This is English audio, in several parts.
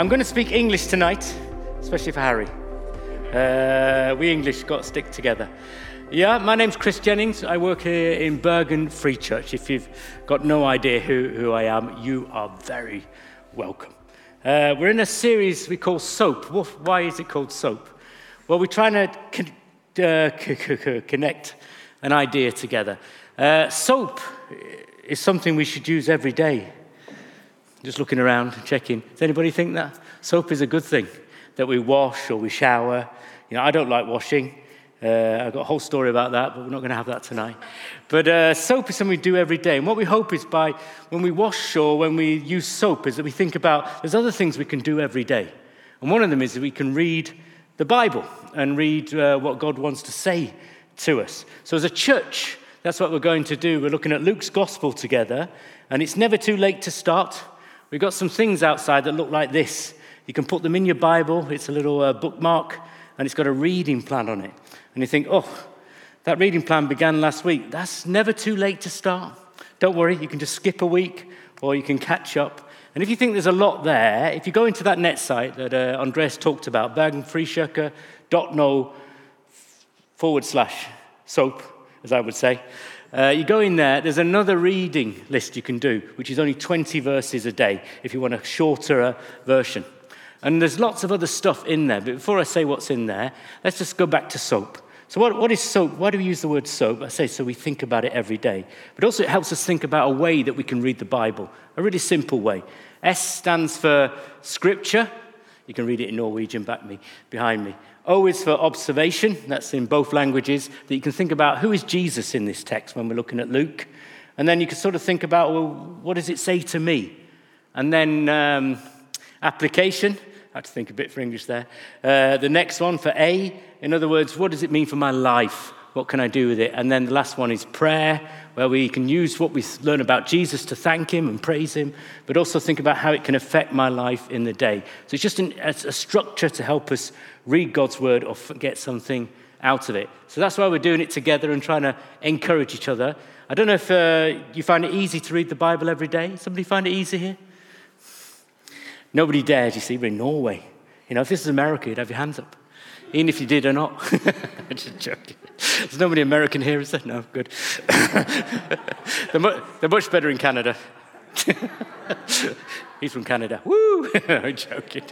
I'm going to speak English tonight, especially for Harry. Uh, we English got to stick together. Yeah, my name's Chris Jennings. I work here in Bergen Free Church. If you've got no idea who, who I am, you are very welcome. Uh, we're in a series we call Soap. Why is it called Soap? Well, we're trying to con- uh, connect an idea together. Uh, soap is something we should use every day. Just looking around, checking. Does anybody think that soap is a good thing? That we wash or we shower? You know, I don't like washing. Uh, I've got a whole story about that, but we're not going to have that tonight. But uh, soap is something we do every day. And what we hope is by when we wash or when we use soap is that we think about there's other things we can do every day. And one of them is that we can read the Bible and read uh, what God wants to say to us. So as a church, that's what we're going to do. We're looking at Luke's gospel together, and it's never too late to start. We've got some things outside that look like this. You can put them in your Bible, it's a little uh, bookmark, and it's got a reading plan on it and you think, oh, that reading plan began last week. That's never too late to start. Don't worry, you can just skip a week or you can catch up. And if you think there's a lot there, if you go into that net site that uh, Andreas talked about, bergenfrikirke.no forward slash soap, as I would say, uh, you go in there, there's another reading list you can do, which is only 20 verses a day if you want a shorter uh, version. And there's lots of other stuff in there. But before I say what's in there, let's just go back to soap. So, what, what is soap? Why do we use the word soap? I say so we think about it every day. But also, it helps us think about a way that we can read the Bible, a really simple way. S stands for scripture. You can read it in Norwegian back me, behind me. O is for observation. That's in both languages. That you can think about who is Jesus in this text when we're looking at Luke. And then you can sort of think about, well, what does it say to me? And then um, application. I had to think a bit for English there. Uh, the next one for A, in other words, what does it mean for my life? What can I do with it? And then the last one is prayer, where we can use what we learn about Jesus to thank him and praise him, but also think about how it can affect my life in the day. So it's just an, a structure to help us read God's word or get something out of it. So that's why we're doing it together and trying to encourage each other. I don't know if uh, you find it easy to read the Bible every day. Somebody find it easy here? Nobody dares, you see, we're in Norway. You know, if this is America, you'd have your hands up. Even if you did or not. Just joking. There's nobody American here, is there? No, good. they're, mu- they're much better in Canada. He's from Canada. Woo! I'm joking.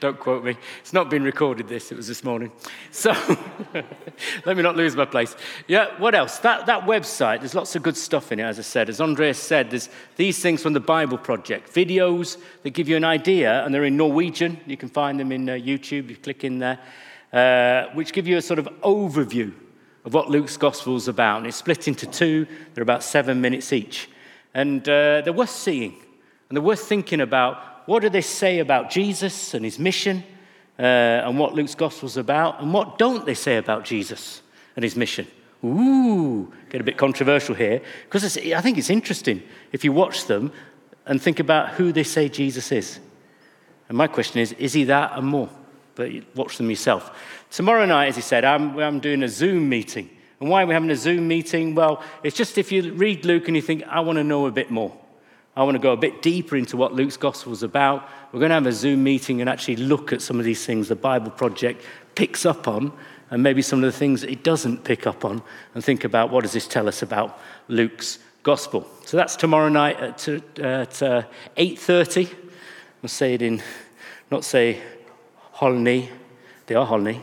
Don't quote me. It's not been recorded, this. It was this morning. So, let me not lose my place. Yeah, what else? That, that website, there's lots of good stuff in it, as I said. As Andreas said, there's these things from the Bible Project videos that give you an idea, and they're in Norwegian. You can find them in uh, YouTube. You click in there, uh, which give you a sort of overview of what Luke's gospel is about. And it's split into two, they're about seven minutes each. And uh, they're worth seeing. And they're worth thinking about what do they say about Jesus and his mission uh, and what Luke's gospel is about, and what don't they say about Jesus and his mission? Ooh, get a bit controversial here, because I think it's interesting if you watch them and think about who they say Jesus is. And my question is, is he that and more? But watch them yourself. Tomorrow night, as he said, I'm, I'm doing a Zoom meeting. And why are we having a Zoom meeting? Well, it's just if you read Luke and you think, I want to know a bit more. I want to go a bit deeper into what Luke's gospel is about. We're going to have a Zoom meeting and actually look at some of these things the Bible Project picks up on, and maybe some of the things it doesn't pick up on, and think about what does this tell us about Luke's gospel. So that's tomorrow night at, at uh, 8.30. I'll say it in, not say Holney, they are Holney,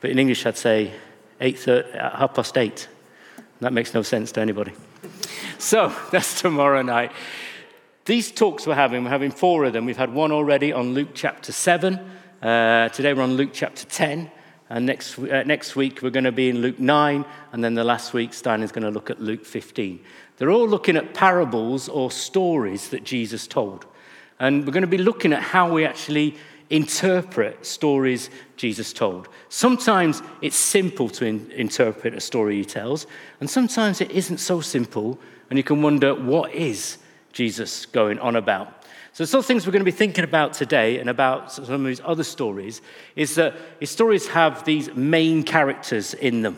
but in English I'd say 8.30, half past eight. That makes no sense to anybody. So that's tomorrow night. These talks we're having, we're having four of them. We've had one already on Luke chapter 7. Uh, today we're on Luke chapter 10. And next, uh, next week we're going to be in Luke 9. And then the last week, Stein is going to look at Luke 15. They're all looking at parables or stories that Jesus told. And we're going to be looking at how we actually interpret stories Jesus told. Sometimes it's simple to in- interpret a story he tells, and sometimes it isn't so simple, and you can wonder what is Jesus going on about. So, some things we're going to be thinking about today and about some of these other stories is that his stories have these main characters in them.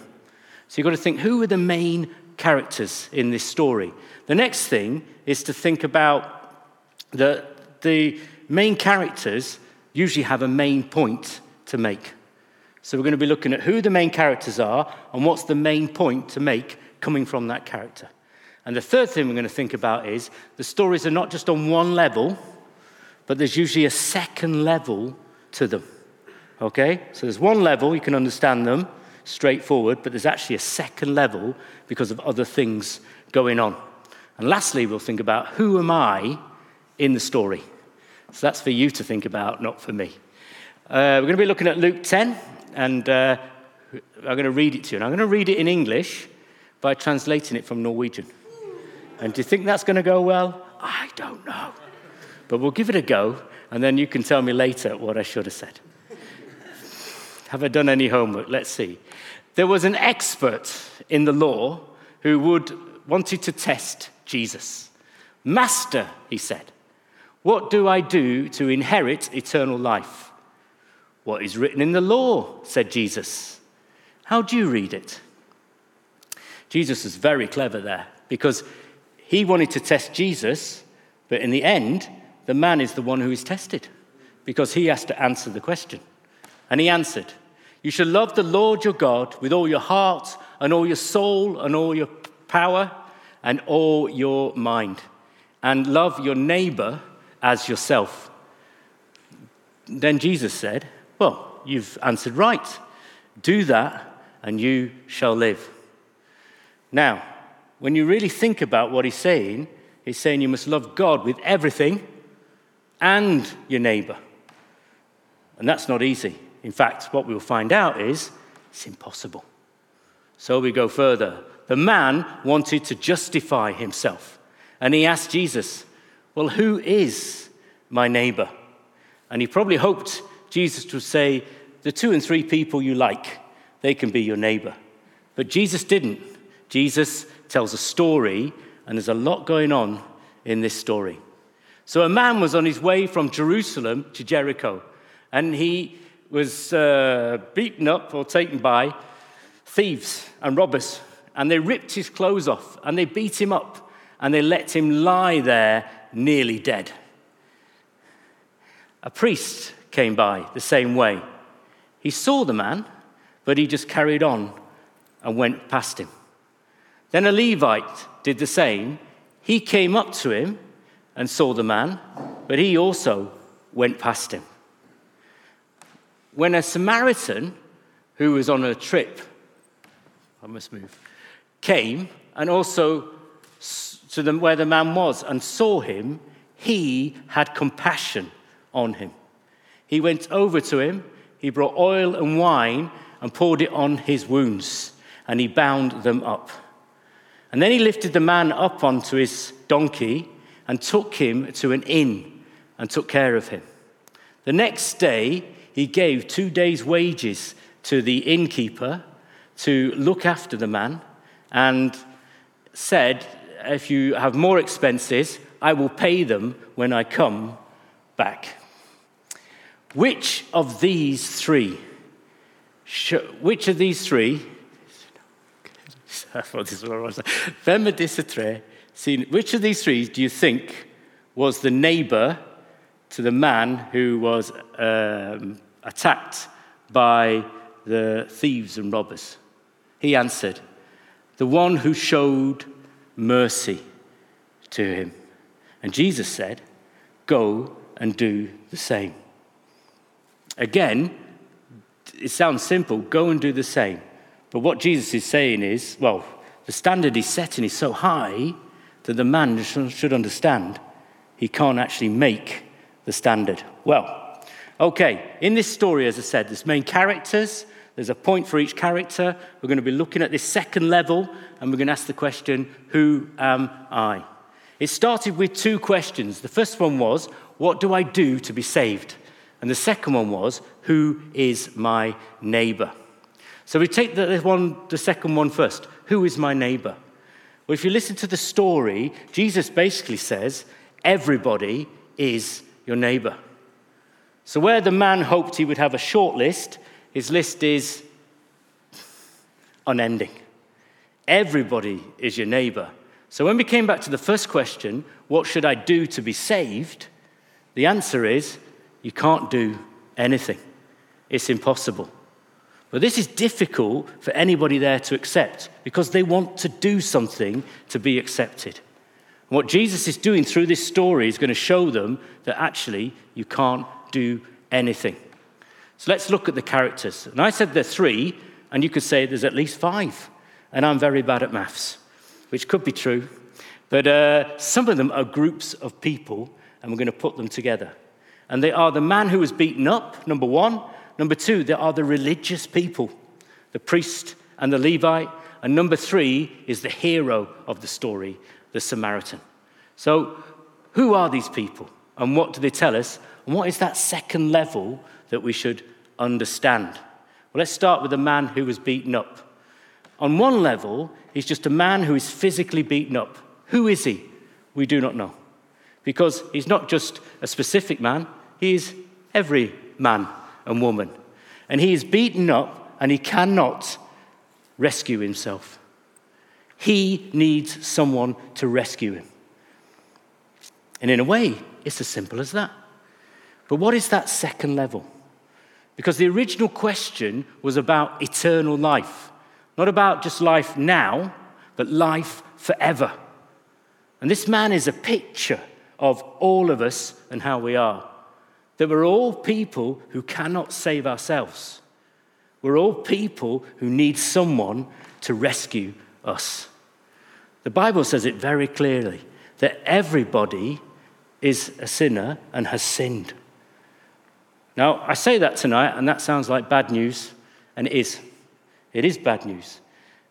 So, you've got to think who are the main characters in this story? The next thing is to think about the, the main characters usually have a main point to make. So we're going to be looking at who the main characters are and what's the main point to make coming from that character. And the third thing we're going to think about is the stories are not just on one level, but there's usually a second level to them. Okay? So there's one level, you can understand them straightforward, but there's actually a second level because of other things going on. And lastly, we'll think about who am I in the story? So that's for you to think about, not for me. Uh, we're going to be looking at Luke 10, and uh, I'm going to read it to you. And I'm going to read it in English by translating it from Norwegian. And do you think that's going to go well? I don't know. But we'll give it a go, and then you can tell me later what I should have said. have I done any homework? Let's see. There was an expert in the law who would wanted to test Jesus. Master, he said, what do I do to inherit eternal life? What is written in the law? said Jesus. How do you read it? Jesus was very clever there because he wanted to test Jesus, but in the end, the man is the one who is tested because he has to answer the question. And he answered, You shall love the Lord your God with all your heart and all your soul and all your power and all your mind, and love your neighbor as yourself. Then Jesus said, Well, you've answered right. Do that, and you shall live. Now, when you really think about what he's saying, he's saying you must love God with everything and your neighbor. And that's not easy. In fact, what we'll find out is it's impossible. So we go further. The man wanted to justify himself. And he asked Jesus, Well, who is my neighbor? And he probably hoped Jesus would say, The two and three people you like, they can be your neighbor. But Jesus didn't. Jesus tells a story, and there's a lot going on in this story. So a man was on his way from Jerusalem to Jericho, and he was uh, beaten up or taken by thieves and robbers. And they ripped his clothes off, and they beat him up, and they let him lie there nearly dead. A priest came by the same way. He saw the man, but he just carried on and went past him. Then a Levite did the same. He came up to him and saw the man, but he also went past him. When a Samaritan who was on a trip, I must move, came and also to the, where the man was and saw him, he had compassion on him. He went over to him, he brought oil and wine and poured it on his wounds, and he bound them up. And then he lifted the man up onto his donkey and took him to an inn and took care of him. The next day, he gave two days' wages to the innkeeper to look after the man and said, If you have more expenses, I will pay them when I come back. Which of these three, which of these three which of these three do you think was the neighbor to the man who was um, attacked by the thieves and robbers? He answered, The one who showed mercy to him. And Jesus said, Go and do the same. Again, it sounds simple go and do the same. But what Jesus is saying is, well, the standard he's setting is so high that the man should understand he can't actually make the standard. Well, okay, in this story, as I said, there's main characters, there's a point for each character. We're going to be looking at this second level, and we're going to ask the question, Who am I? It started with two questions. The first one was, What do I do to be saved? And the second one was, Who is my neighbor? So we take the, one, the second one first. Who is my neighbor? Well, if you listen to the story, Jesus basically says, everybody is your neighbor. So where the man hoped he would have a short list, his list is unending. Everybody is your neighbor. So when we came back to the first question, what should I do to be saved? The answer is you can't do anything. It's impossible. But this is difficult for anybody there to accept because they want to do something to be accepted. And what Jesus is doing through this story is going to show them that actually you can't do anything. So let's look at the characters. And I said there are three, and you could say there's at least five. And I'm very bad at maths, which could be true. But uh, some of them are groups of people, and we're going to put them together. And they are the man who was beaten up, number one. Number two, there are the religious people, the priest and the Levite. And number three is the hero of the story, the Samaritan. So, who are these people? And what do they tell us? And what is that second level that we should understand? Well, let's start with the man who was beaten up. On one level, he's just a man who is physically beaten up. Who is he? We do not know. Because he's not just a specific man, he is every man and woman. And he is beaten up and he cannot rescue himself. He needs someone to rescue him. And in a way, it's as simple as that. But what is that second level? Because the original question was about eternal life, not about just life now, but life forever. And this man is a picture of all of us and how we are that we're all people who cannot save ourselves. We're all people who need someone to rescue us. The Bible says it very clearly that everybody is a sinner and has sinned. Now, I say that tonight, and that sounds like bad news, and it is. It is bad news.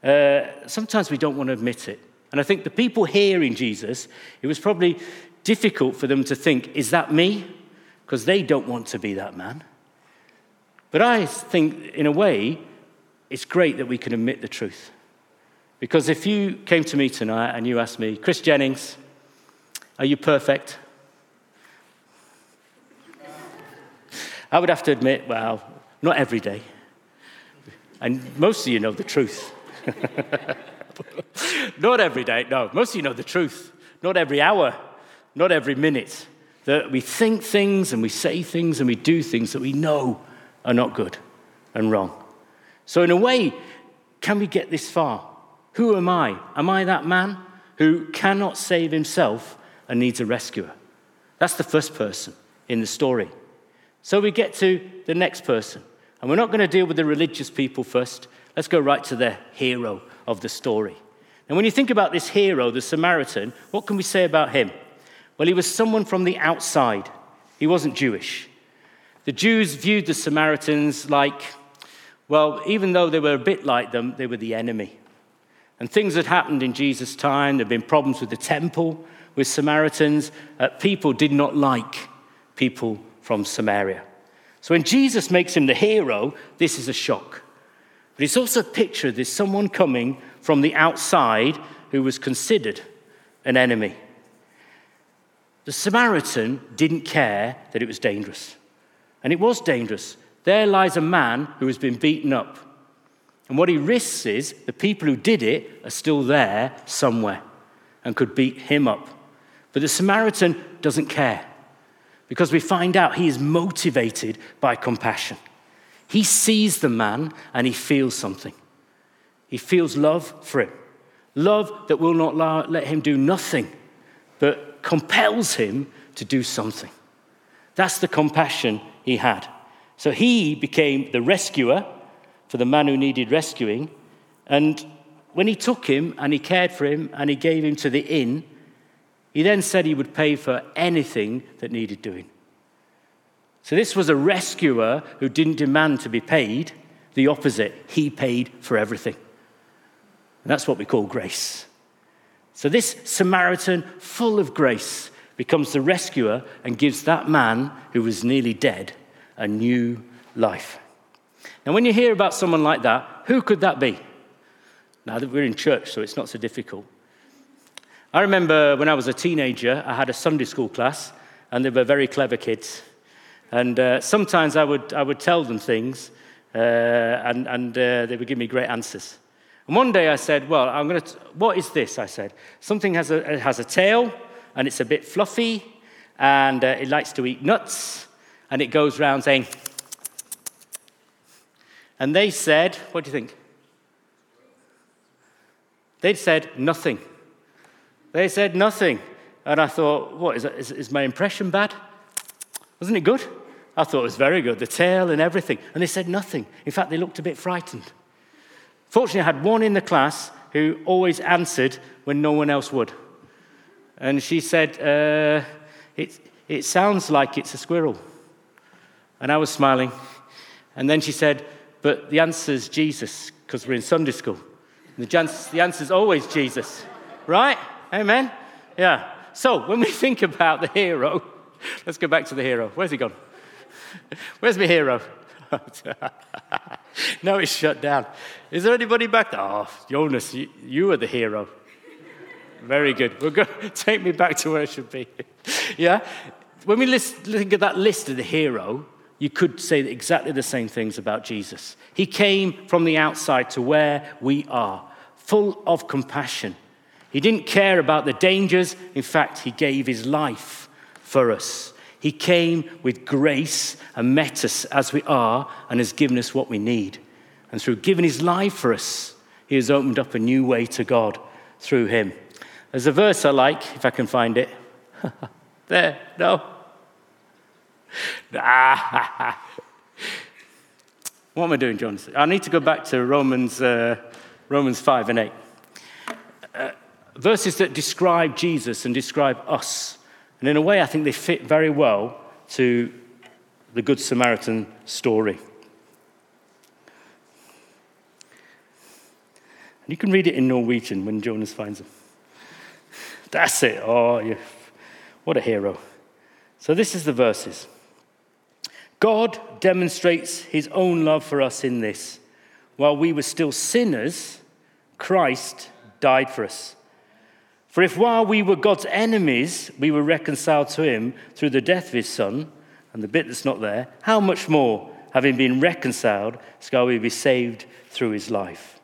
Uh, sometimes we don't want to admit it. And I think the people hearing Jesus, it was probably difficult for them to think, is that me? because they don't want to be that man. But I think, in a way, it's great that we can admit the truth. Because if you came to me tonight and you asked me, Chris Jennings, are you perfect? I would have to admit, well, not every day. And most of you know the truth. not every day, no. Most of you know the truth. Not every hour, not every minute that we think things and we say things and we do things that we know are not good and wrong. So, in a way, can we get this far? Who am I? Am I that man who cannot save himself and needs a rescuer? That's the first person in the story. So, we get to the next person. And we're not going to deal with the religious people first. Let's go right to the hero of the story. And when you think about this hero, the Samaritan, what can we say about him? Well, he was someone from the outside. He wasn't Jewish. The Jews viewed the Samaritans like, well, even though they were a bit like them, they were the enemy. And things had happened in Jesus' time. There had been problems with the temple, with Samaritans. Uh, people did not like people from Samaria. So when Jesus makes him the hero, this is a shock. But it's also a picture of this someone coming from the outside who was considered an enemy. The Samaritan didn't care that it was dangerous. And it was dangerous. There lies a man who has been beaten up. And what he risks is the people who did it are still there somewhere and could beat him up. But the Samaritan doesn't care because we find out he is motivated by compassion. He sees the man and he feels something. He feels love for him, love that will not let him do nothing but compels him to do something. That's the compassion he had. So he became the rescuer for the man who needed rescuing. And when he took him and he cared for him and he gave him to the inn, he then said he would pay for anything that needed doing. So this was a rescuer who didn't demand to be paid. The opposite, he paid for everything. And that's what we call grace. So, this Samaritan, full of grace, becomes the rescuer and gives that man who was nearly dead a new life. Now, when you hear about someone like that, who could that be? Now that we're in church, so it's not so difficult. I remember when I was a teenager, I had a Sunday school class, and they were very clever kids. And uh, sometimes I would, I would tell them things, uh, and, and uh, they would give me great answers. And one day I said, Well, I'm going to, what is this? I said, Something has a, has a tail and it's a bit fluffy and uh, it likes to eat nuts, and it goes around saying, and they said, What do you think? They'd said nothing. They said nothing. And I thought, What, is, is my impression bad? Wasn't it good? I thought it was very good, the tail and everything. And they said nothing. In fact, they looked a bit frightened. Fortunately, I had one in the class who always answered when no one else would. And she said, uh, it, it sounds like it's a squirrel. And I was smiling. And then she said, But the answer's Jesus, because we're in Sunday school. And the, the answer's always Jesus. Right? Amen? Yeah. So when we think about the hero, let's go back to the hero. Where's he gone? Where's my hero? no, it's shut down. Is there anybody back there? Oh, Jonas, you, you are the hero. Very good. We'll go, take me back to where I should be. yeah? When we list, look at that list of the hero, you could say exactly the same things about Jesus. He came from the outside to where we are, full of compassion. He didn't care about the dangers. In fact, he gave his life for us. He came with grace and met us as we are and has given us what we need. And through giving his life for us, he has opened up a new way to God through him. There's a verse I like, if I can find it. there, no. what am I doing, John? I need to go back to Romans, uh, Romans 5 and 8. Verses that describe Jesus and describe us. And in a way, I think they fit very well to the Good Samaritan story. And you can read it in Norwegian when Jonas finds him. That's it. Oh, you, what a hero. So, this is the verses. God demonstrates his own love for us in this. While we were still sinners, Christ died for us. For if while we were God's enemies, we were reconciled to him through the death of his son, and the bit that's not there, how much more, having been reconciled, shall we be saved through his life?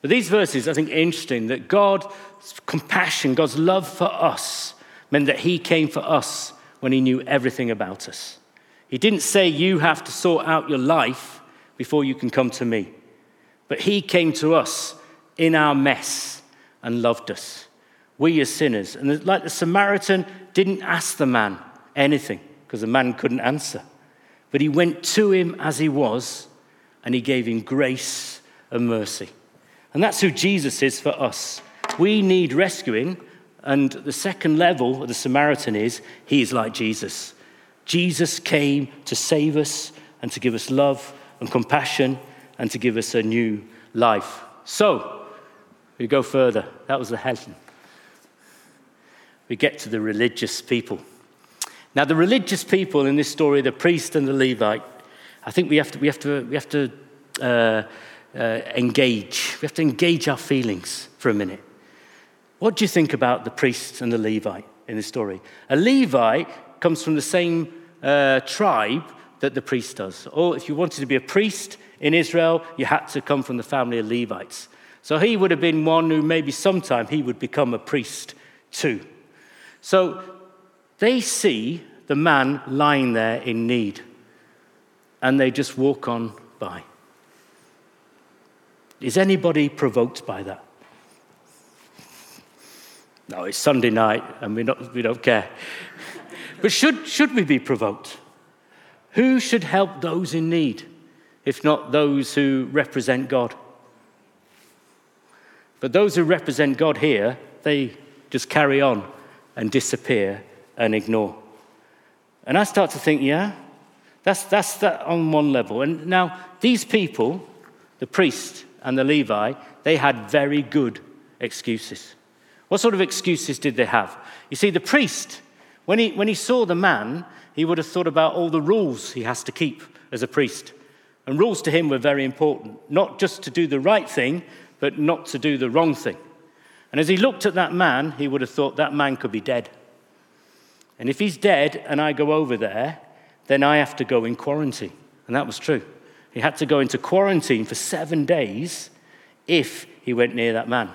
But these verses, I think, are interesting that God's compassion, God's love for us, meant that he came for us when he knew everything about us. He didn't say, You have to sort out your life before you can come to me. But he came to us in our mess and loved us we are sinners. And like the Samaritan didn't ask the man anything because the man couldn't answer. But he went to him as he was and he gave him grace and mercy. And that's who Jesus is for us. We need rescuing. And the second level of the Samaritan is he is like Jesus. Jesus came to save us and to give us love and compassion and to give us a new life. So, we go further. That was the heaven we get to the religious people. Now, the religious people in this story, the priest and the Levite, I think we have to, we have to, we have to uh, uh, engage. We have to engage our feelings for a minute. What do you think about the priest and the Levite in this story? A Levite comes from the same uh, tribe that the priest does. Or if you wanted to be a priest in Israel, you had to come from the family of Levites. So he would have been one who maybe sometime he would become a priest too. So they see the man lying there in need and they just walk on by. Is anybody provoked by that? No, it's Sunday night and we not, we don't care. but should, should we be provoked? Who should help those in need, if not those who represent God? But those who represent God here, they just carry on and disappear and ignore. And I start to think, yeah, that's, that's that on one level. And now, these people, the priest and the Levi, they had very good excuses. What sort of excuses did they have? You see, the priest, when he, when he saw the man, he would have thought about all the rules he has to keep as a priest. And rules to him were very important, not just to do the right thing, but not to do the wrong thing. And as he looked at that man, he would have thought that man could be dead. And if he's dead and I go over there, then I have to go in quarantine. And that was true. He had to go into quarantine for seven days if he went near that man.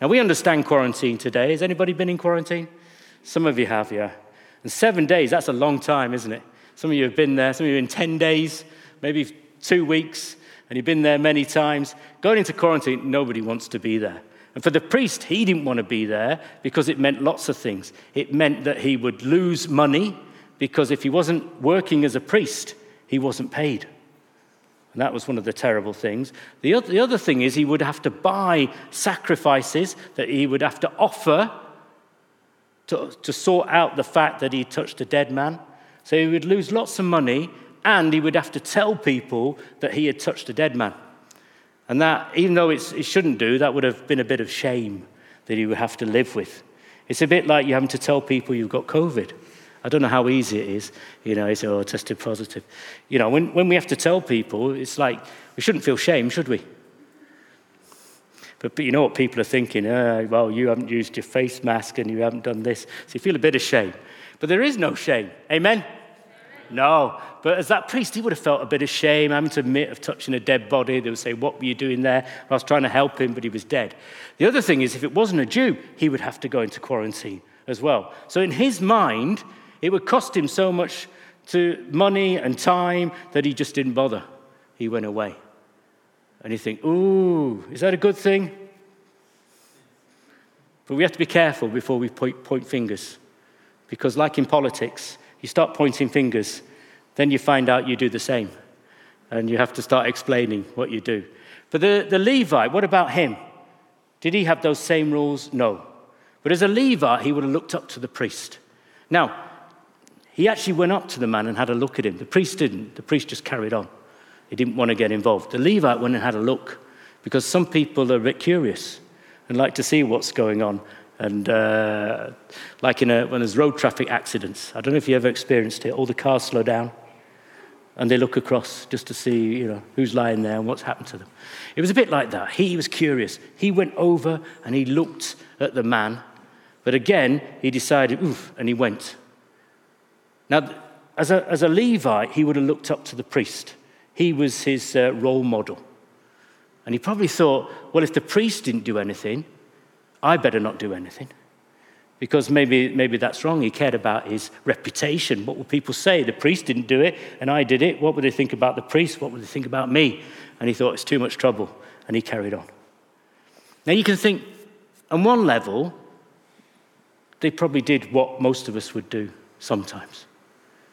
Now, we understand quarantine today. Has anybody been in quarantine? Some of you have, yeah. And seven days, that's a long time, isn't it? Some of you have been there, some of you in 10 days, maybe two weeks, and you've been there many times. Going into quarantine, nobody wants to be there. And for the priest, he didn't want to be there because it meant lots of things. It meant that he would lose money because if he wasn't working as a priest, he wasn't paid. And that was one of the terrible things. The other, the other thing is he would have to buy sacrifices that he would have to offer to, to sort out the fact that he touched a dead man. So he would lose lots of money and he would have to tell people that he had touched a dead man. And that, even though it shouldn't do, that would have been a bit of shame that you would have to live with. It's a bit like you having to tell people you've got COVID. I don't know how easy it is. You know, it's, oh, tested positive. You know, when, when we have to tell people, it's like, we shouldn't feel shame, should we? But, but you know what people are thinking? Oh, well, you haven't used your face mask and you haven't done this. So you feel a bit of shame. But there is no shame. Amen? No. But as that priest, he would have felt a bit of shame having to admit of touching a dead body. They would say, What were you doing there? I was trying to help him, but he was dead. The other thing is, if it wasn't a Jew, he would have to go into quarantine as well. So in his mind, it would cost him so much to money and time that he just didn't bother. He went away. And you think, ooh, is that a good thing? But we have to be careful before we point, point fingers. Because, like in politics, you start pointing fingers, then you find out you do the same. And you have to start explaining what you do. But the, the Levite, what about him? Did he have those same rules? No. But as a Levite, he would have looked up to the priest. Now, he actually went up to the man and had a look at him. The priest didn't. The priest just carried on. He didn't want to get involved. The Levite went and had a look because some people are a bit curious and like to see what's going on. And uh, like in a, when there's road traffic accidents, I don't know if you ever experienced it, all the cars slow down and they look across just to see you know, who's lying there and what's happened to them. It was a bit like that. He was curious. He went over and he looked at the man, but again, he decided, oof, and he went. Now, as a, as a Levite, he would have looked up to the priest. He was his uh, role model. And he probably thought, well, if the priest didn't do anything, I better not do anything. Because maybe, maybe that's wrong. He cared about his reputation. What would people say? The priest didn't do it, and I did it. What would they think about the priest? What would they think about me? And he thought it's too much trouble, and he carried on. Now you can think, on one level, they probably did what most of us would do sometimes.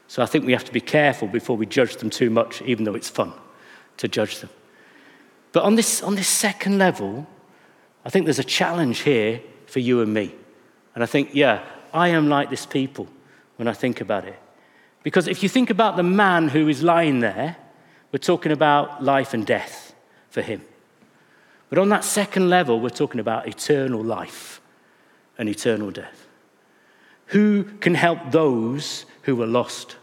So I think we have to be careful before we judge them too much, even though it's fun to judge them. But on this, on this second level, I think there's a challenge here for you and me. And I think, yeah, I am like this people when I think about it. Because if you think about the man who is lying there, we're talking about life and death for him. But on that second level, we're talking about eternal life and eternal death. Who can help those who are lost?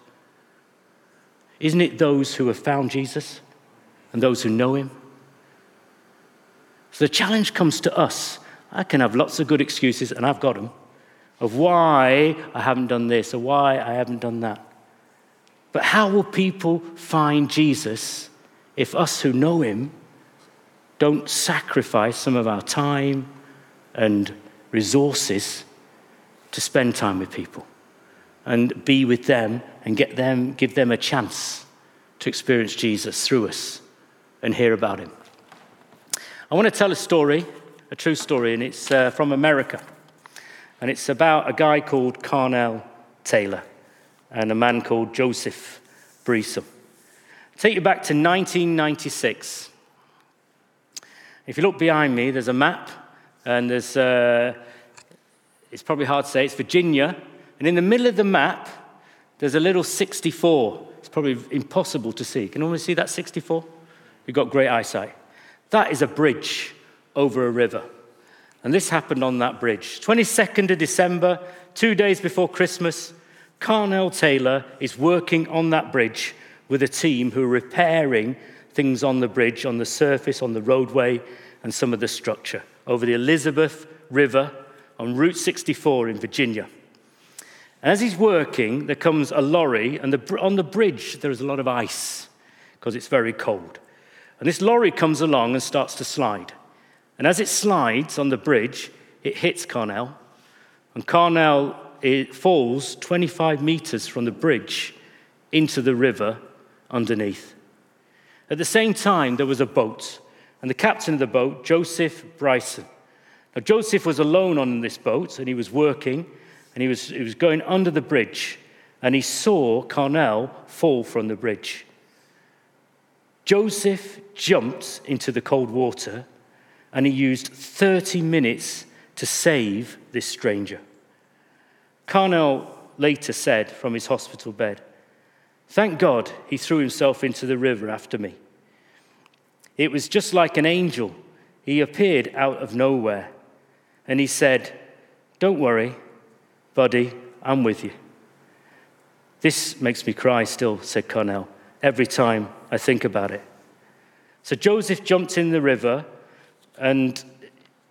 Isn't it those who have found Jesus and those who know him? So the challenge comes to us. I can have lots of good excuses, and I've got them, of why I haven't done this or why I haven't done that. But how will people find Jesus if us who know him don't sacrifice some of our time and resources to spend time with people? and be with them and get them, give them a chance to experience Jesus through us and hear about him. I want to tell a story, a true story, and it's uh, from America. And it's about a guy called Carnell Taylor and a man called Joseph Bryson. I'll take you back to 1996. If you look behind me, there's a map, and there's, uh, it's probably hard to say, it's Virginia, and in the middle of the map, there's a little 64. It's probably impossible to see. Can anyone see that 64? You've got great eyesight. That is a bridge over a river. And this happened on that bridge. 22nd of December, two days before Christmas, Carnell Taylor is working on that bridge with a team who are repairing things on the bridge, on the surface, on the roadway, and some of the structure over the Elizabeth River on Route 64 in Virginia. And as he's working, there comes a lorry, and the, on the bridge, there is a lot of ice because it's very cold. And this lorry comes along and starts to slide. And as it slides on the bridge, it hits Carnell. And Carnell falls 25 meters from the bridge into the river underneath. At the same time, there was a boat, and the captain of the boat, Joseph Bryson. Now, Joseph was alone on this boat, and he was working, and he was, he was going under the bridge, and he saw Carnell fall from the bridge. Joseph jumped into the cold water, and he used 30 minutes to save this stranger. Carnell later said from his hospital bed, Thank God he threw himself into the river after me. It was just like an angel. He appeared out of nowhere and he said, Don't worry, buddy, I'm with you. This makes me cry still, said Carnell, every time I think about it. So Joseph jumped in the river, and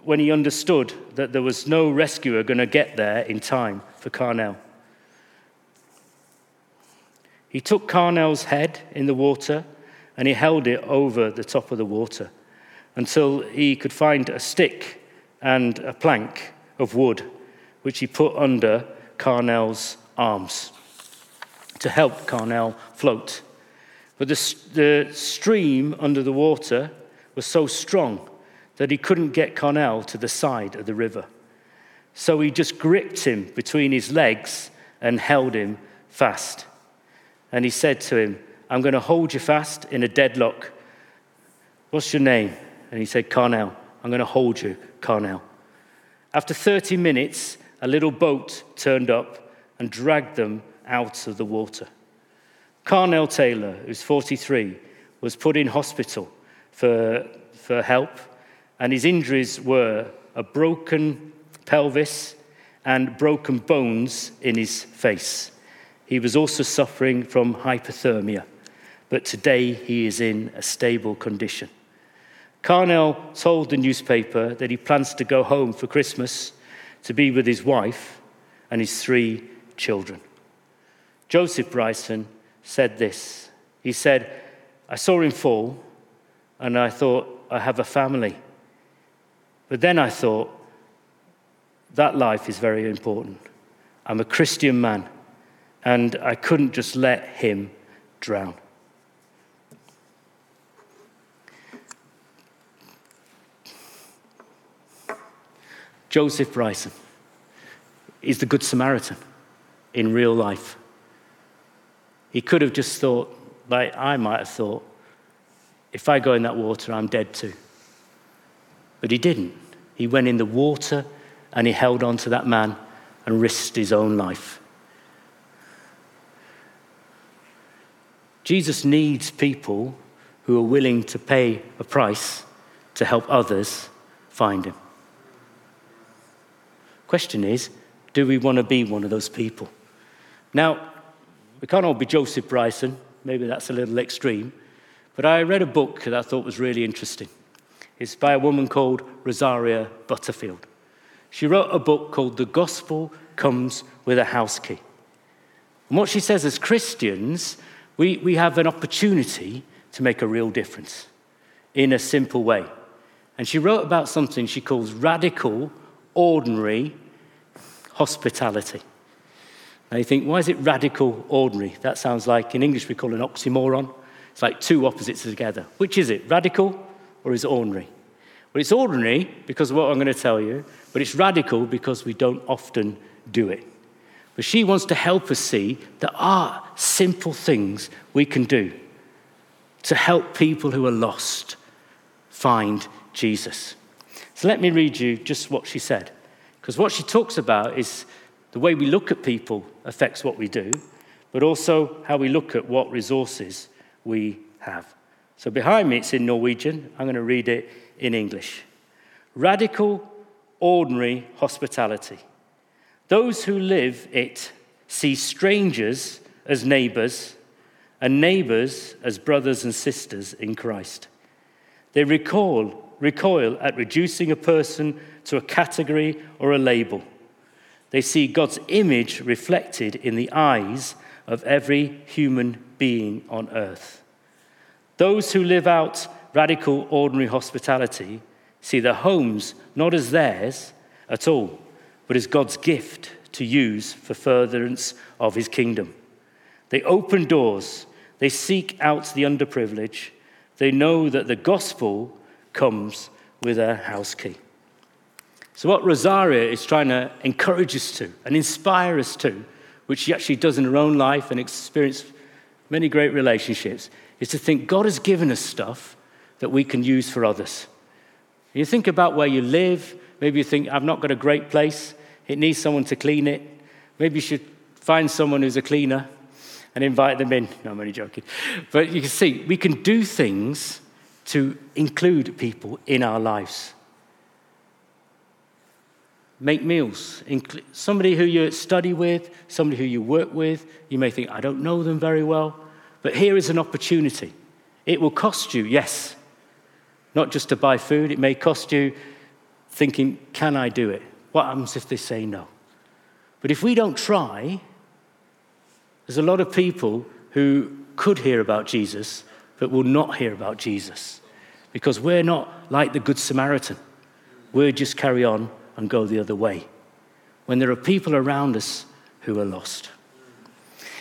when he understood that there was no rescuer going to get there in time for Carnell, he took Carnell's head in the water and he held it over the top of the water until he could find a stick and a plank of wood, which he put under Carnell's arms to help Carnell float. But the, the stream under the water was so strong that he couldn't get Carnell to the side of the river. So he just gripped him between his legs and held him fast and he said to him, I'm going to hold you fast in a deadlock. What's your name? And he said, Carnell. I'm going to hold you, Carnell. After 30 minutes, a little boat turned up and dragged them out of the water. Carnell Taylor, who's 43, was put in hospital for, for help, and his injuries were a broken pelvis and broken bones in his face. He was also suffering from hypothermia, but today he is in a stable condition. Carnell told the newspaper that he plans to go home for Christmas to be with his wife and his three children. Joseph Bryson said this. He said, I saw him fall and I thought, I have a family. But then I thought, that life is very important. I'm a Christian man and I couldn't just let him drown. Joseph Bryson is the Good Samaritan in real life. He could have just thought, like I might have thought, if I go in that water, I'm dead too. But he didn't. He went in the water and he held on to that man and risked his own life. Jesus needs people who are willing to pay a price to help others find him. Question is, do we want to be one of those people? Now, we can't all be Joseph Bryson, maybe that's a little extreme, but I read a book that I thought was really interesting. It's by a woman called Rosaria Butterfield. She wrote a book called The Gospel Comes with a House Key. And what she says as Christians, we, we have an opportunity to make a real difference in a simple way. And she wrote about something she calls radical, ordinary hospitality. Now you think, why is it radical, ordinary? That sounds like, in English, we call an oxymoron. It's like two opposites together. Which is it, radical or is it ordinary? Well, it's ordinary because of what I'm going to tell you, but it's radical because we don't often do it. But she wants to help us see there are simple things we can do to help people who are lost find Jesus. So let me read you just what she said. Because what she talks about is the way we look at people affects what we do, but also how we look at what resources we have. So behind me, it's in Norwegian. I'm going to read it in English. Radical, ordinary hospitality. Those who live it see strangers as neighbors and neighbors as brothers and sisters in Christ. They recoil, recoil at reducing a person to a category or a label. They see God's image reflected in the eyes of every human being on earth. Those who live out radical, ordinary hospitality see their homes not as theirs at all, but as God's gift to use for furtherance of his kingdom. They open doors, they seek out the underprivileged, they know that the gospel comes with a house key. So, what Rosaria is trying to encourage us to and inspire us to, which she actually does in her own life and experience many great relationships, is to think God has given us stuff that we can use for others. You think about where you live, maybe you think, I've not got a great place, it needs someone to clean it. Maybe you should find someone who's a cleaner and invite them in. No, I'm only joking. But you can see, we can do things to include people in our lives. Make meals. Somebody who you study with, somebody who you work with, you may think, I don't know them very well, but here is an opportunity. It will cost you, yes, not just to buy food, it may cost you thinking, can I do it? What happens if they say no? But if we don't try, there's a lot of people who could hear about Jesus, but will not hear about Jesus because we're not like the Good Samaritan. we just carry on and go the other way when there are people around us who are lost.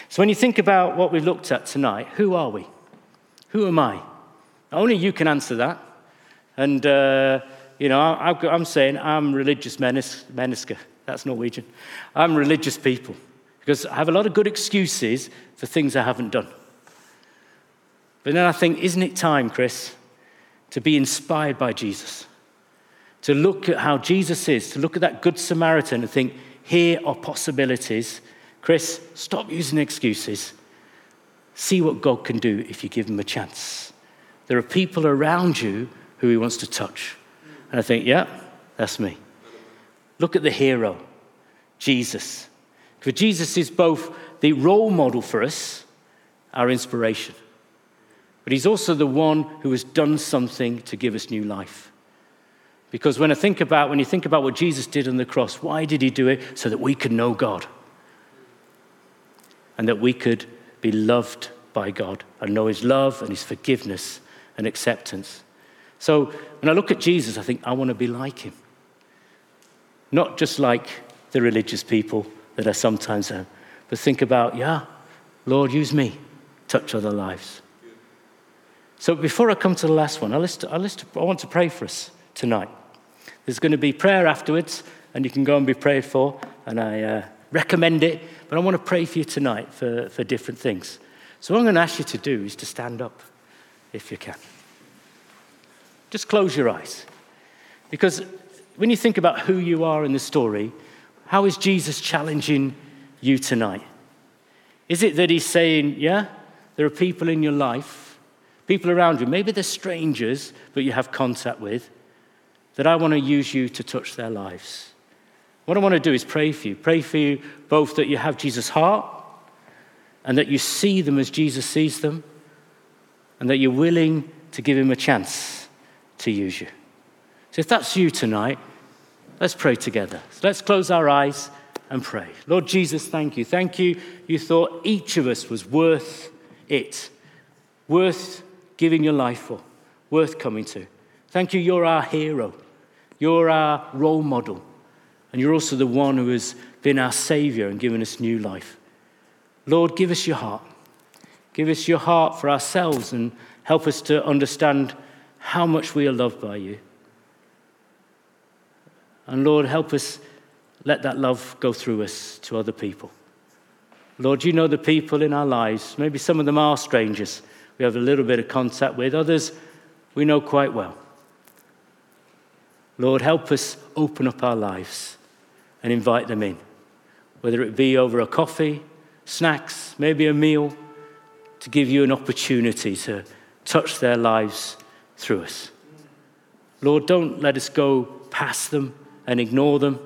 So, when you think about what we've looked at tonight, who are we? Who am I? Only you can answer that. And, uh, you know, I, am saying I'm religious menneske. That's Norwegian. I'm religious people because I have a lot of good excuses for things I haven't done. But then I think, isn't it time, Chris, to be inspired by Jesus? To look at how Jesus is, to look at that Good Samaritan and think, here are possibilities. Chris, stop using excuses. See what God can do if you give him a chance. There are people around you who he wants to touch. And I think, yeah, that's me. Look at the hero, Jesus. For Jesus is both the role model for us, our inspiration, but he's also the one who has done something to give us new life. Because when I think about when you think about what Jesus did on the cross, why did he do it? So that we could know God. And that we could be loved by God and know his love and his forgiveness and acceptance. So when I look at Jesus, I think I want to be like him. Not just like the religious people that I sometimes am, but think about, yeah, Lord, use me, touch other lives. So before I come to the last one, I, list, I, list, I want to pray for us tonight. There's going to be prayer afterwards, and you can go and be prayed for, and I uh, recommend it. But I want to pray for you tonight for, for different things. So what I'm going to ask you to do is to stand up, if you can. Just close your eyes. Because when you think about who you are in the story, how is Jesus challenging you tonight? Is it that he's saying, yeah, there are people in your life, people around you, maybe they're strangers, but you have contact with, that I want to use you to touch their lives? What I want to do is pray for you. Pray for you both that you have Jesus' heart and that you see them as Jesus sees them and that you're willing to give him a chance to use you. So if that's you tonight, let's pray together. So let's close our eyes and pray. Lord Jesus, thank you. Thank you. You thought each of us was worth it, worth giving your life for, worth coming to. Thank you. You're our hero, you're our role model, and you're also the one who has been our Savior and given us new life. Lord, give us your heart. Give us your heart for ourselves and help us to understand how much we are loved by you. And Lord, help us let that love go through us to other people. Lord, you know the people in our lives. Maybe some of them are strangers we have a little bit of contact with, others we know quite well. Lord, help us open up our lives and invite them in, whether it be over a coffee, snacks, maybe a meal, to give you an opportunity to touch their lives through us. Lord, don't let us go past them and ignore them.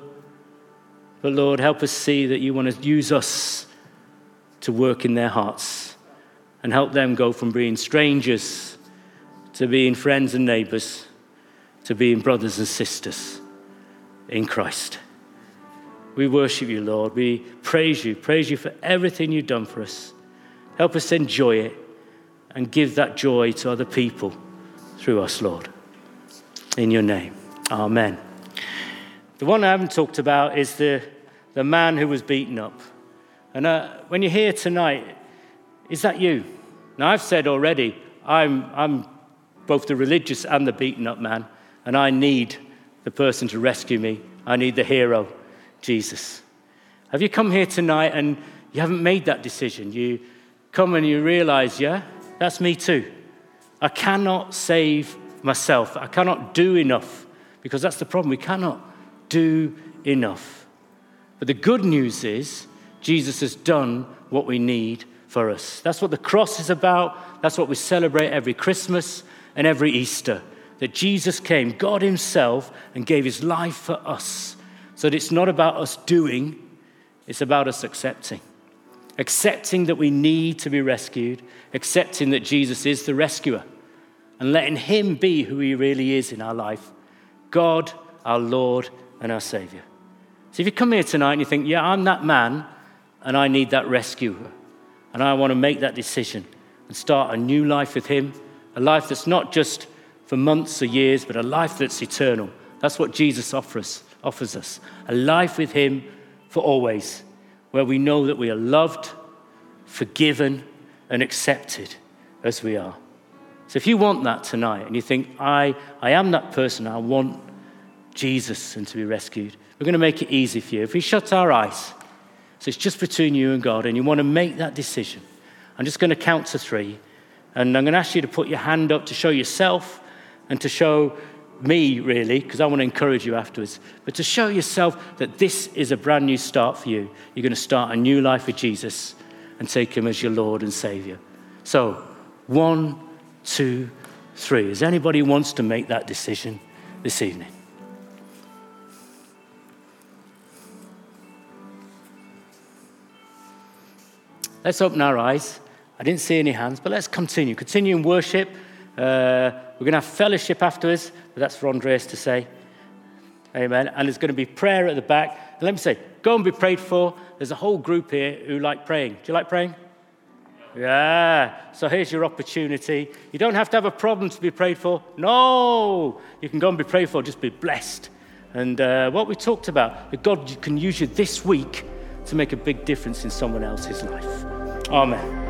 But Lord, help us see that you want to use us to work in their hearts and help them go from being strangers to being friends and neighbors to being brothers and sisters in Christ. We worship you, Lord. We praise you. Praise you for everything you've done for us. Help us enjoy it and give that joy to other people through us, Lord. In your name, amen. The one I haven't talked about is the, the man who was beaten up. And uh, when you're here tonight, is that you? Now, I've said already, I'm, I'm both the religious and the beaten up man, and I need the person to rescue me. I need the hero, Jesus. Have you come here tonight and you haven't made that decision? You come and you realize, yeah, that's me too. I cannot save myself. I cannot do enough because that's the problem. We cannot do enough. But the good news is Jesus has done what we need for us. That's what the cross is about. That's what we celebrate every Christmas and every Easter. That Jesus came, God Himself, and gave His life for us. So that it's not about us doing, it's about us accepting. Accepting that we need to be rescued, accepting that Jesus is the rescuer, and letting Him be who He really is in our life God, our Lord, and our Savior. So if you come here tonight and you think, yeah, I'm that man, and I need that rescuer, and I want to make that decision and start a new life with Him, a life that's not just for months or years, but a life that's eternal. That's what Jesus offers, offers us a life with Him for always, where we know that we are loved, forgiven, and accepted as we are. So if you want that tonight and you think, I, I am that person, I want Jesus and to be rescued, we're going to make it easy for you. If we shut our eyes, so it's just between you and God, and you want to make that decision, I'm just going to count to three. And I'm going to ask you to put your hand up to show yourself and to show me, really, because I want to encourage you afterwards, but to show yourself that this is a brand new start for you. You're going to start a new life with Jesus and take him as your Lord and Savior. So, one, two, three. Is anybody who wants to make that decision this evening? Let's open our eyes. I didn't see any hands, but let's continue. Continue in worship. Uh, we're going to have fellowship afterwards, but that's for Andreas to say. Amen. And there's going to be prayer at the back. And let me say, go and be prayed for. There's a whole group here who like praying. Do you like praying? Yeah. So here's your opportunity. You don't have to have a problem to be prayed for. No. You can go and be prayed for. Just be blessed. And uh, what we talked about, that God can use you this week to make a big difference in someone else's life. Amen.